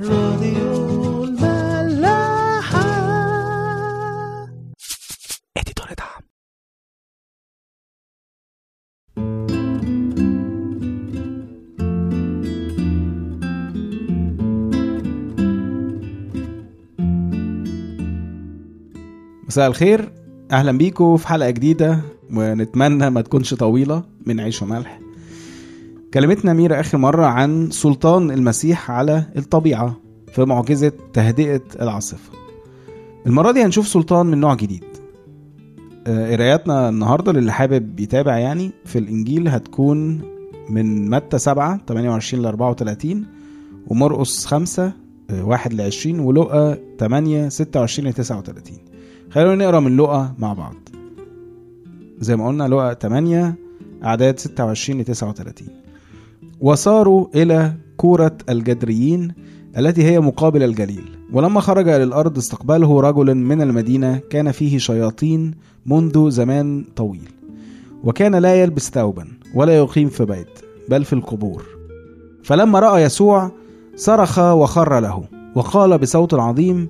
راديو الملاحة. اديتور دعم. مساء الخير. أهلا بيكم في حلقة جديدة ونتمنى ما تكونش طويلة من عيش وملح. كلمتنا ميرا آخر مرة عن سلطان المسيح على الطبيعة في معجزة تهدئة العاصفة. المرة دي هنشوف سلطان من نوع جديد. آه، قراياتنا النهارده للي حابب يتابع يعني في الإنجيل هتكون من متى 7 28 ل 34 ومرقس 5 آه، 1 ل 20 ولقى 8 26 ل 39 خلونا نقرأ من لقى مع بعض. زي ما قلنا لقى 8 أعداد 26 ل 39 وصاروا إلى كورة الجدريين التي هي مقابل الجليل. ولما خرج إلى الأرض استقبله رجل من المدينة كان فيه شياطين منذ زمان طويل وكان لا يلبس ثوبا ولا يقيم في بيت بل في القبور. فلما رأى يسوع صرخ وخر له وقال بصوت عظيم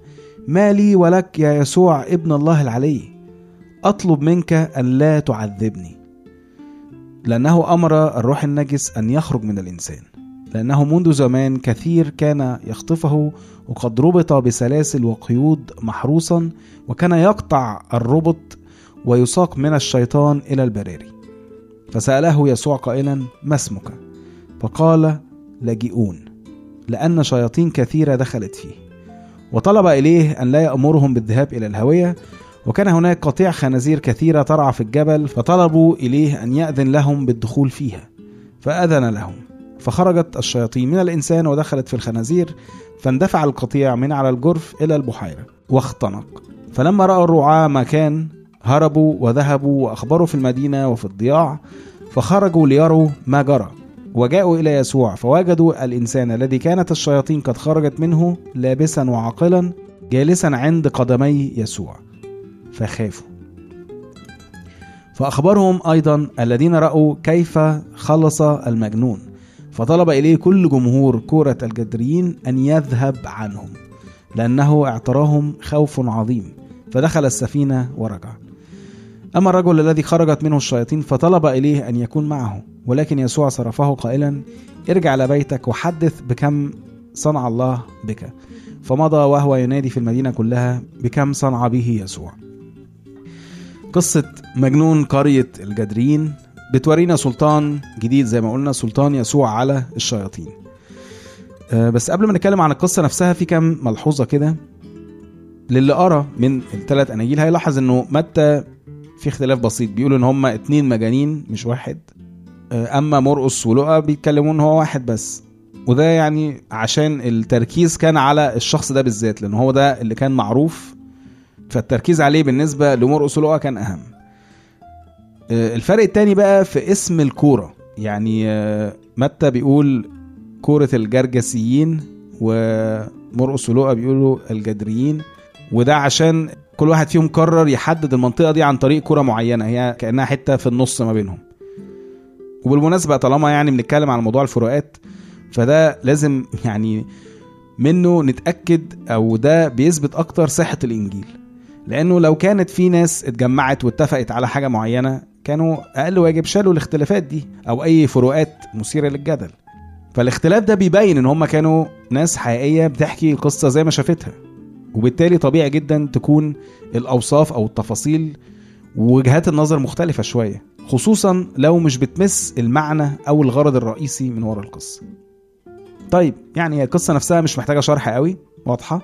ما لي ولك يا يسوع ابن الله العلي أطلب منك أن لا تعذبني. لأنه أمر الروح النجس أن يخرج من الإنسان. لأنه منذ زمان كثير كان يخطفه وقد ربط بسلاسل وقيود محروسا وكان يقطع الربط ويساق من الشيطان إلى البراري. فسأله يسوع قائلا ما اسمك؟ فقال لاجئون لأن شياطين كثيرة دخلت فيه. وطلب إليه أن لا يأمرهم بالذهاب إلى الهوية وكان هناك قطيع خنازير كثيرة ترعى في الجبل فطلبوا إليه أن يأذن لهم بالدخول فيها. فأذن لهم. فخرجت الشياطين من الإنسان ودخلت في الخنازير فاندفع القطيع من على الجرف إلى البحيرة واختنق. فلما رأى الرعاة ما كان هربوا وذهبوا وأخبروا في المدينة وفي الضياع فخرجوا ليروا ما جرى. وجاءوا إلى يسوع فوجدوا الإنسان الذي كانت الشياطين قد خرجت منه لابسا وعاقلا جالسا عند قدمي يسوع. فخافوا. فأخبرهم أيضا الذين رأوا كيف خلص المجنون. فطلب إليه كل جمهور كورة الجدريين أن يذهب عنهم لأنه اعتراهم خوف عظيم. فدخل السفينة ورجع. أما الرجل الذي خرجت منه الشياطين فطلب إليه أن يكون معه ولكن يسوع صرفه قائلا ارجع لبيتك وحدث بكم صنع الله بك. فمضى وهو ينادي في المدينة كلها بكم صنع به يسوع؟ قصة مجنون قرية الجدريين بتورينا سلطان جديد زي ما قلنا سلطان يسوع على الشياطين. آه، بس قبل ما نتكلم عن القصة نفسها في كام ملحوظة كده للي قرأ من الثلاث أناجيل. هيلاحظ إنه متى في اختلاف بسيط. بيقولوا إن هما اتنين مجانين مش واحد. آه، أما مرقس ولقى بيتكلموا إن هو واحد بس. وده يعني عشان التركيز كان على الشخص ده بالذات لأن هو ده اللي كان معروف فالتركيز عليه بالنسبة لمرقس ولقى كان أهم. آه، الفرق التاني بقى في اسم الكورة. يعني آه، متى بيقول كورة الجرجسيين ومرقس ولقى بيقولوا الجدريين. وده عشان كل واحد فيهم قرر يحدد المنطقة دي عن طريق كورة معينة. هي كأنها حتة في النص ما بينهم. وبالمناسبة طالما يعني بنتكلم عن موضوع الفروقات فده لازم يعني منه نتأكد أو ده بيثبت أكتر صحة الإنجيل. لأنه لو كانت في ناس اتجمعت واتفقت على حاجة معينة كانوا أقل واجب شالوا الاختلافات دي أو أي فروقات مثيرة للجدل. فالاختلاف ده بيبين إن هم كانوا ناس حقيقية بتحكي القصة زي ما شافتها. وبالتالي طبيعي جدا تكون الأوصاف أو التفاصيل ووجهات النظر مختلفة شوية خصوصا لو مش بتمس المعنى أو الغرض الرئيسي من ورا القصة. طيب يعني هي القصة نفسها مش محتاجة شرح قوي واضحة.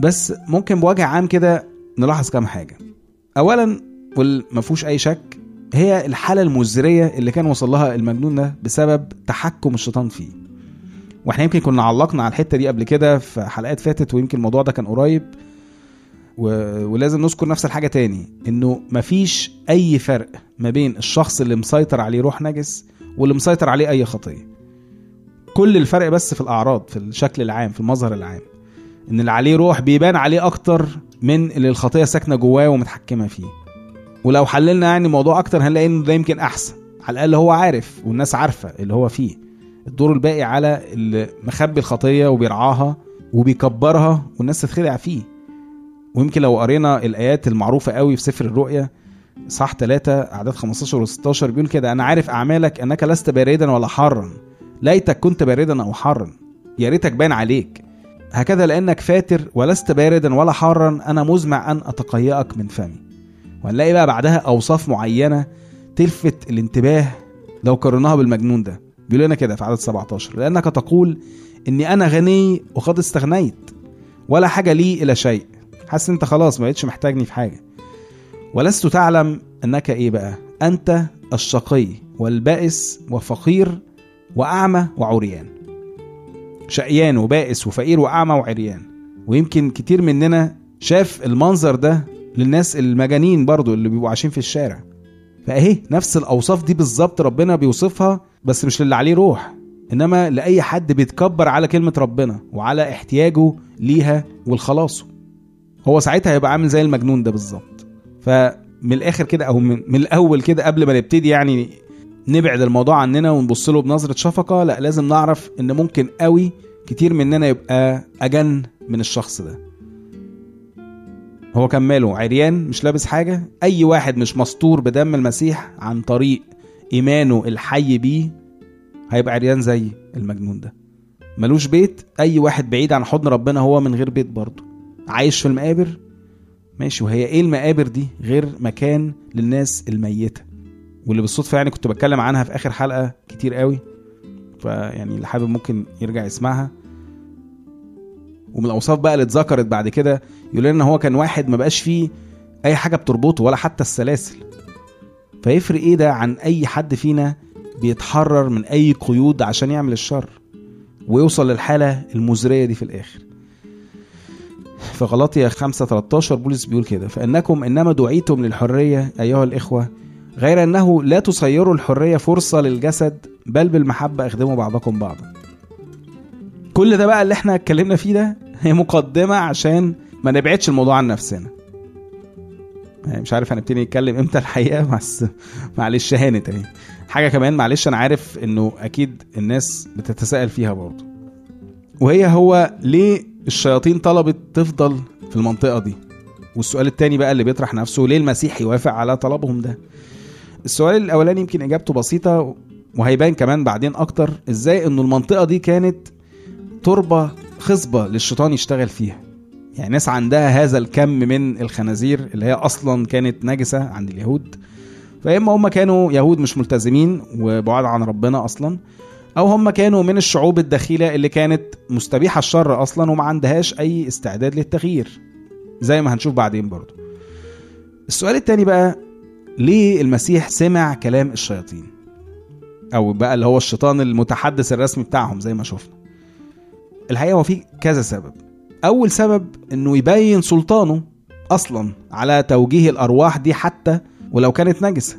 بس ممكن بوجه عام كده نلاحظ كام حاجة. أولا واللي فيهوش أي شك هي الحالة المزرية اللي كان وصل لها المجنون ده بسبب تحكم الشيطان فيه. وإحنا يمكن كنا علقنا على الحتة دي قبل كده في حلقات فاتت ويمكن الموضوع ده كان قريب. و... ولازم نذكر نفس الحاجة تاني إنه مفيش أي فرق ما بين الشخص اللي مسيطر عليه روح نجس واللي مسيطر عليه أي خطية. كل الفرق بس في الأعراض في الشكل العام في المظهر العام. إن اللي عليه روح بيبان عليه أكتر من اللي الخطية ساكنة جواه ومتحكمة فيه. ولو حللنا يعني الموضوع أكتر هنلاقي انه ده يمكن أحسن. على الأقل هو عارف والناس عارفة اللي هو فيه. الدور الباقي على اللي مخبي الخطية وبيرعاها وبيكبرها والناس تتخدع فيه. ويمكن لو قرينا الآيات المعروفة قوي في سفر الرؤيا صح 3 أعداد 15 و 16 بيقول كده أنا عارف أعمالك أنك لست باردا ولا حارا. ليتك كنت باردا أو حارا. يا ريتك باين عليك. هكذا لأنك فاتر ولست باردا ولا حارا أنا مزمع أن أتقيأك من فمي. وهنلاقي بقى بعدها أوصاف معينة تلفت الانتباه لو قارناها بالمجنون ده. بيقول لنا كده في عدد 17 لأنك تقول إني أنا غني وقد استغنيت ولا حاجة لي إلى شيء. حاسس أنت خلاص ما بقتش محتاجني في حاجة. ولست تعلم أنك إيه بقى؟ أنت الشقي والبائس وفقير وأعمى وعريان. شقيان وبائس وفقير وأعمى وعريان. ويمكن كتير مننا شاف المنظر ده للناس المجانين برضو اللي بيبقوا عايشين في الشارع. فأهي نفس الأوصاف دي بالظبط ربنا بيوصفها بس مش للي عليه روح إنما لأي حد بيتكبر على كلمة ربنا وعلى احتياجه ليها والخلاصه. هو ساعتها هيبقى عامل زي المجنون ده بالظبط. فمن الآخر كده أو من, من الأول كده قبل ما نبتدي يعني نبعد الموضوع عننا ونبص له بنظرة شفقة. لا لازم نعرف إن ممكن قوي كتير مننا يبقى أجن من الشخص ده. هو كان ماله عريان مش لابس حاجة. أي واحد مش مستور بدم المسيح عن طريق إيمانه الحي بيه هيبقى عريان زي المجنون ده. ملوش بيت أي واحد بعيد عن حضن ربنا هو من غير بيت برضه. عايش في المقابر؟ ماشي. وهي إيه المقابر دي غير مكان للناس الميتة؟ واللي بالصدفة يعني كنت بتكلم عنها في آخر حلقة كتير قوي فيعني اللي حابب ممكن يرجع يسمعها. ومن الأوصاف بقى اللي اتذكرت بعد كده يقول إن هو كان واحد ما بقاش فيه أي حاجة بتربطه ولا حتى السلاسل. فيفرق إيه ده عن أي حد فينا بيتحرر من أي قيود عشان يعمل الشر ويوصل للحالة المزرية دي في الآخر؟ في غلاطيا 5 13 بولس بيقول كده فإنكم إنما دعيتم للحرية أيها الإخوة غير أنه لا تصيروا الحرية فرصة للجسد بل بالمحبة اخدموا بعضكم بعضا. كل ده بقى اللي إحنا اتكلمنا فيه ده هي مقدمة عشان ما نبعدش الموضوع عن نفسنا. يعني مش عارف هنبتدي نتكلم إمتى الحقيقة بس معلش هانت اهي حاجة كمان معلش أنا عارف إنه أكيد الناس بتتساءل فيها برضه. وهي هو ليه الشياطين طلبت تفضل في المنطقة دي؟ والسؤال التاني بقى اللي بيطرح نفسه ليه المسيح يوافق على طلبهم ده؟ السؤال الأولاني يمكن إجابته بسيطة وهيبان كمان بعدين أكتر إزاي إنه المنطقة دي كانت تربة خصبة للشيطان يشتغل فيها؟ يعني ناس عندها هذا الكم من الخنازير اللي هي أصلا كانت نجسة عند اليهود فإما هم كانوا يهود مش ملتزمين وبعاد عن ربنا أصلا أو هم كانوا من الشعوب الدخيلة اللي كانت مستبيحة الشر أصلا وما عندهاش أي استعداد للتغيير زي ما هنشوف بعدين برضو السؤال التاني بقى ليه المسيح سمع كلام الشياطين؟ أو بقى اللي هو الشيطان المتحدث الرسمي بتاعهم زي ما شفنا. الحقيقة هو في كذا سبب. أول سبب إنه يبين سلطانه أصلا على توجيه الأرواح دي حتى ولو كانت نجسة.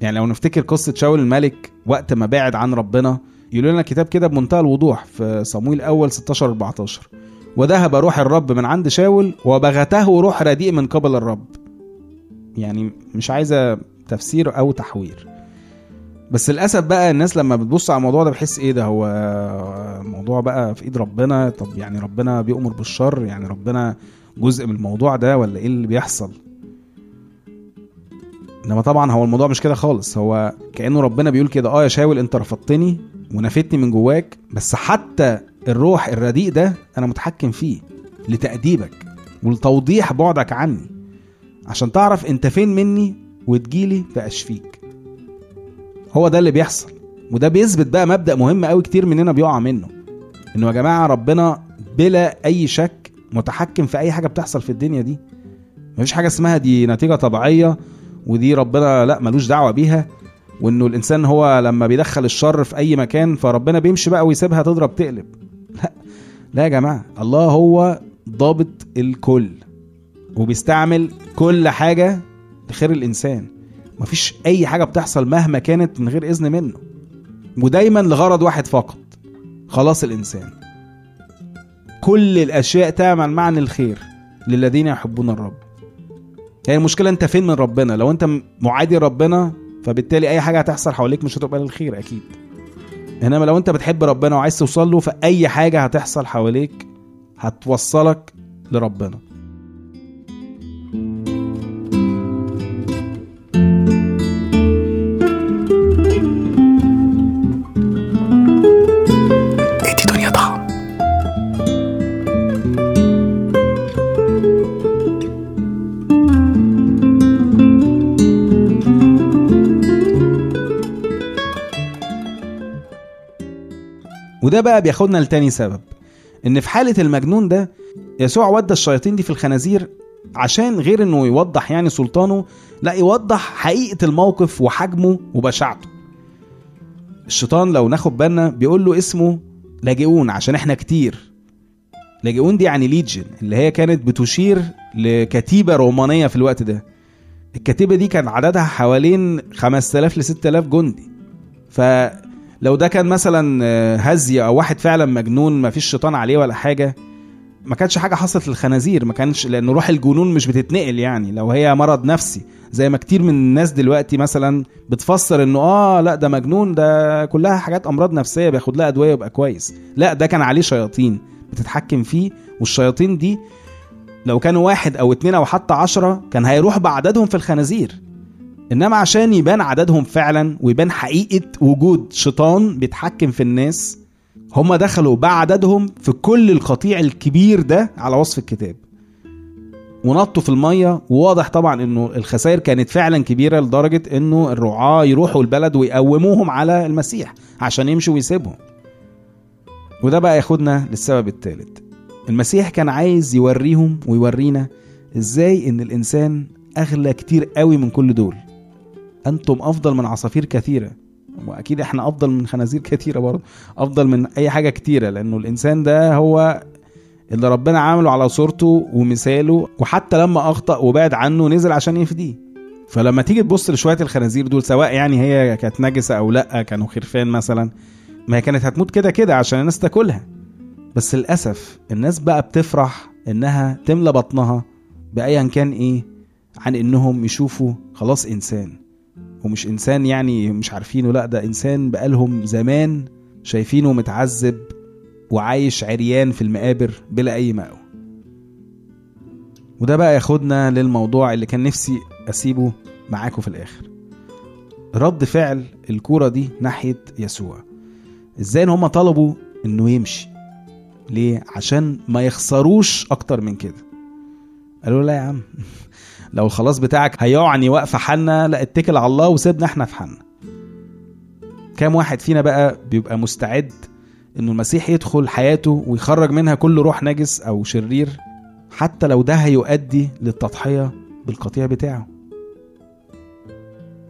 يعني لو نفتكر قصة شاول الملك وقت ما بعد عن ربنا يقول لنا الكتاب كده بمنتهى الوضوح في صمويل أول 16 14 وذهب روح الرب من عند شاول وبغته روح رديء من قبل الرب. يعني مش عايزة تفسير أو تحوير. بس للأسف بقى الناس لما بتبص على الموضوع ده بحس إيه ده؟ هو الموضوع بقى في إيد ربنا. طب يعني ربنا بيأمر بالشر؟ يعني ربنا جزء من الموضوع ده ولا إيه اللي بيحصل؟ إنما طبعا هو الموضوع مش كده خالص. هو كأنه ربنا بيقول كده آه يا شاول أنت رفضتني ونفتني من جواك بس حتى الروح الرديء ده أنا متحكم فيه لتأديبك ولتوضيح بعدك عني. عشان تعرف انت فين مني وتجيلي فاشفيك هو ده اللي بيحصل وده بيثبت بقى مبدأ مهم قوي كتير مننا بيقع منه إنه يا جماعة ربنا بلا أي شك متحكم في أي حاجة بتحصل في الدنيا دي. مفيش حاجة اسمها دي نتيجة طبيعية ودي ربنا لأ ملوش دعوة بيها وإنه الإنسان هو لما بيدخل الشر في أي مكان فربنا بيمشي بقى ويسيبها تضرب تقلب. لأ لأ يا جماعة الله هو ضابط الكل. وبيستعمل كل حاجة لخير الإنسان. مفيش أي حاجة بتحصل مهما كانت من غير إذن منه. ودايما لغرض واحد فقط خلاص الإنسان. كل الأشياء تعمل معنى الخير للذين يحبون الرب. يعني المشكلة أنت فين من ربنا؟ لو أنت معادي ربنا فبالتالي أي حاجة هتحصل حواليك مش هتبقى للخير أكيد. إنما لو أنت بتحب ربنا وعايز توصل له فأي حاجة هتحصل حواليك هتوصلك لربنا. وده بقى بياخدنا لتاني سبب إن في حالة المجنون ده يسوع ودى الشياطين دي في الخنازير عشان غير إنه يوضح يعني سلطانه لا يوضح حقيقة الموقف وحجمه وبشاعته. الشيطان لو ناخد بالنا بيقول له اسمه لاجئون عشان إحنا كتير. لاجئون دي يعني ليجن اللي هي كانت بتشير لكتيبة رومانية في الوقت ده. الكتيبة دي كان عددها حوالين 5000 ل 6000 جندي. فلو ده كان مثلا آه، هزي أو واحد فعلا مجنون ما فيش شيطان عليه ولا حاجة ما كانش حاجة حصلت للخنازير ما كانش لأن روح الجنون مش بتتنقل يعني. لو هي مرض نفسي زي ما كتير من الناس دلوقتي مثلا بتفسر إنه آه لا ده مجنون ده كلها حاجات أمراض نفسية بياخد لها أدوية ويبقى كويس. لا ده كان عليه شياطين بتتحكم فيه والشياطين دي لو كانوا واحد أو اتنين أو حتى عشرة كان هيروح بعددهم في الخنازير. إنما عشان يبان عددهم فعلا ويبان حقيقة وجود شيطان بيتحكم في الناس هم دخلوا بعددهم في كل القطيع الكبير ده على وصف الكتاب. ونطوا في المية وواضح طبعا إنه الخسائر كانت فعلا كبيرة لدرجة إنه الرعاة يروحوا البلد ويقوموهم على المسيح عشان يمشوا ويسيبهم. وده بقى ياخدنا للسبب الثالث المسيح كان عايز يوريهم ويورينا إزاي إن الإنسان أغلى كتير قوي من كل دول. أنتم أفضل من عصافير كثيرة. وأكيد إحنا أفضل من خنازير كثيرة برضه. أفضل من أي حاجة كتيرة لأنه الإنسان ده هو اللي ربنا عامله على صورته ومثاله. وحتى لما أخطأ وبعد عنه نزل عشان يفديه. فلما تيجي تبص لشوية الخنازير دول سواء يعني هي كانت نجسة أو لأ كانوا خرفان مثلا ما هي كانت هتموت كده كده عشان الناس تاكلها. بس للأسف الناس بقى بتفرح إنها تملى بطنها بايا كان إيه عن إنهم يشوفوا خلاص إنسان. ومش إنسان يعني مش عارفينه لأ ده إنسان بقالهم زمان شايفينه متعذب وعايش عريان في المقابر بلا أي مأوى. وده بقى ياخدنا للموضوع اللي كان نفسي أسيبه معاكم في الآخر. رد فعل الكورة دي ناحية يسوع. إزاي إن هم طلبوا إنه يمشي؟ ليه؟ عشان ما يخسروش أكتر من كده. قالوا لا يا عم. لو الخلاص بتاعك هيعني واقفه حالنا لا اتكل على الله وسيبنا إحنا في حالنا كام واحد فينا بقى بيبقى مستعد إنه المسيح يدخل حياته ويخرج منها كل روح نجس أو شرير حتى لو ده هيؤدي للتضحية بالقطيع بتاعه.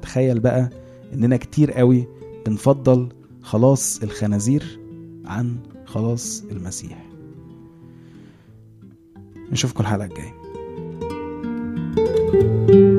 تخيل بقى إننا كتير قوي بنفضل خلاص الخنازير عن خلاص المسيح. نشوفكم الحلقة الجاية. thank you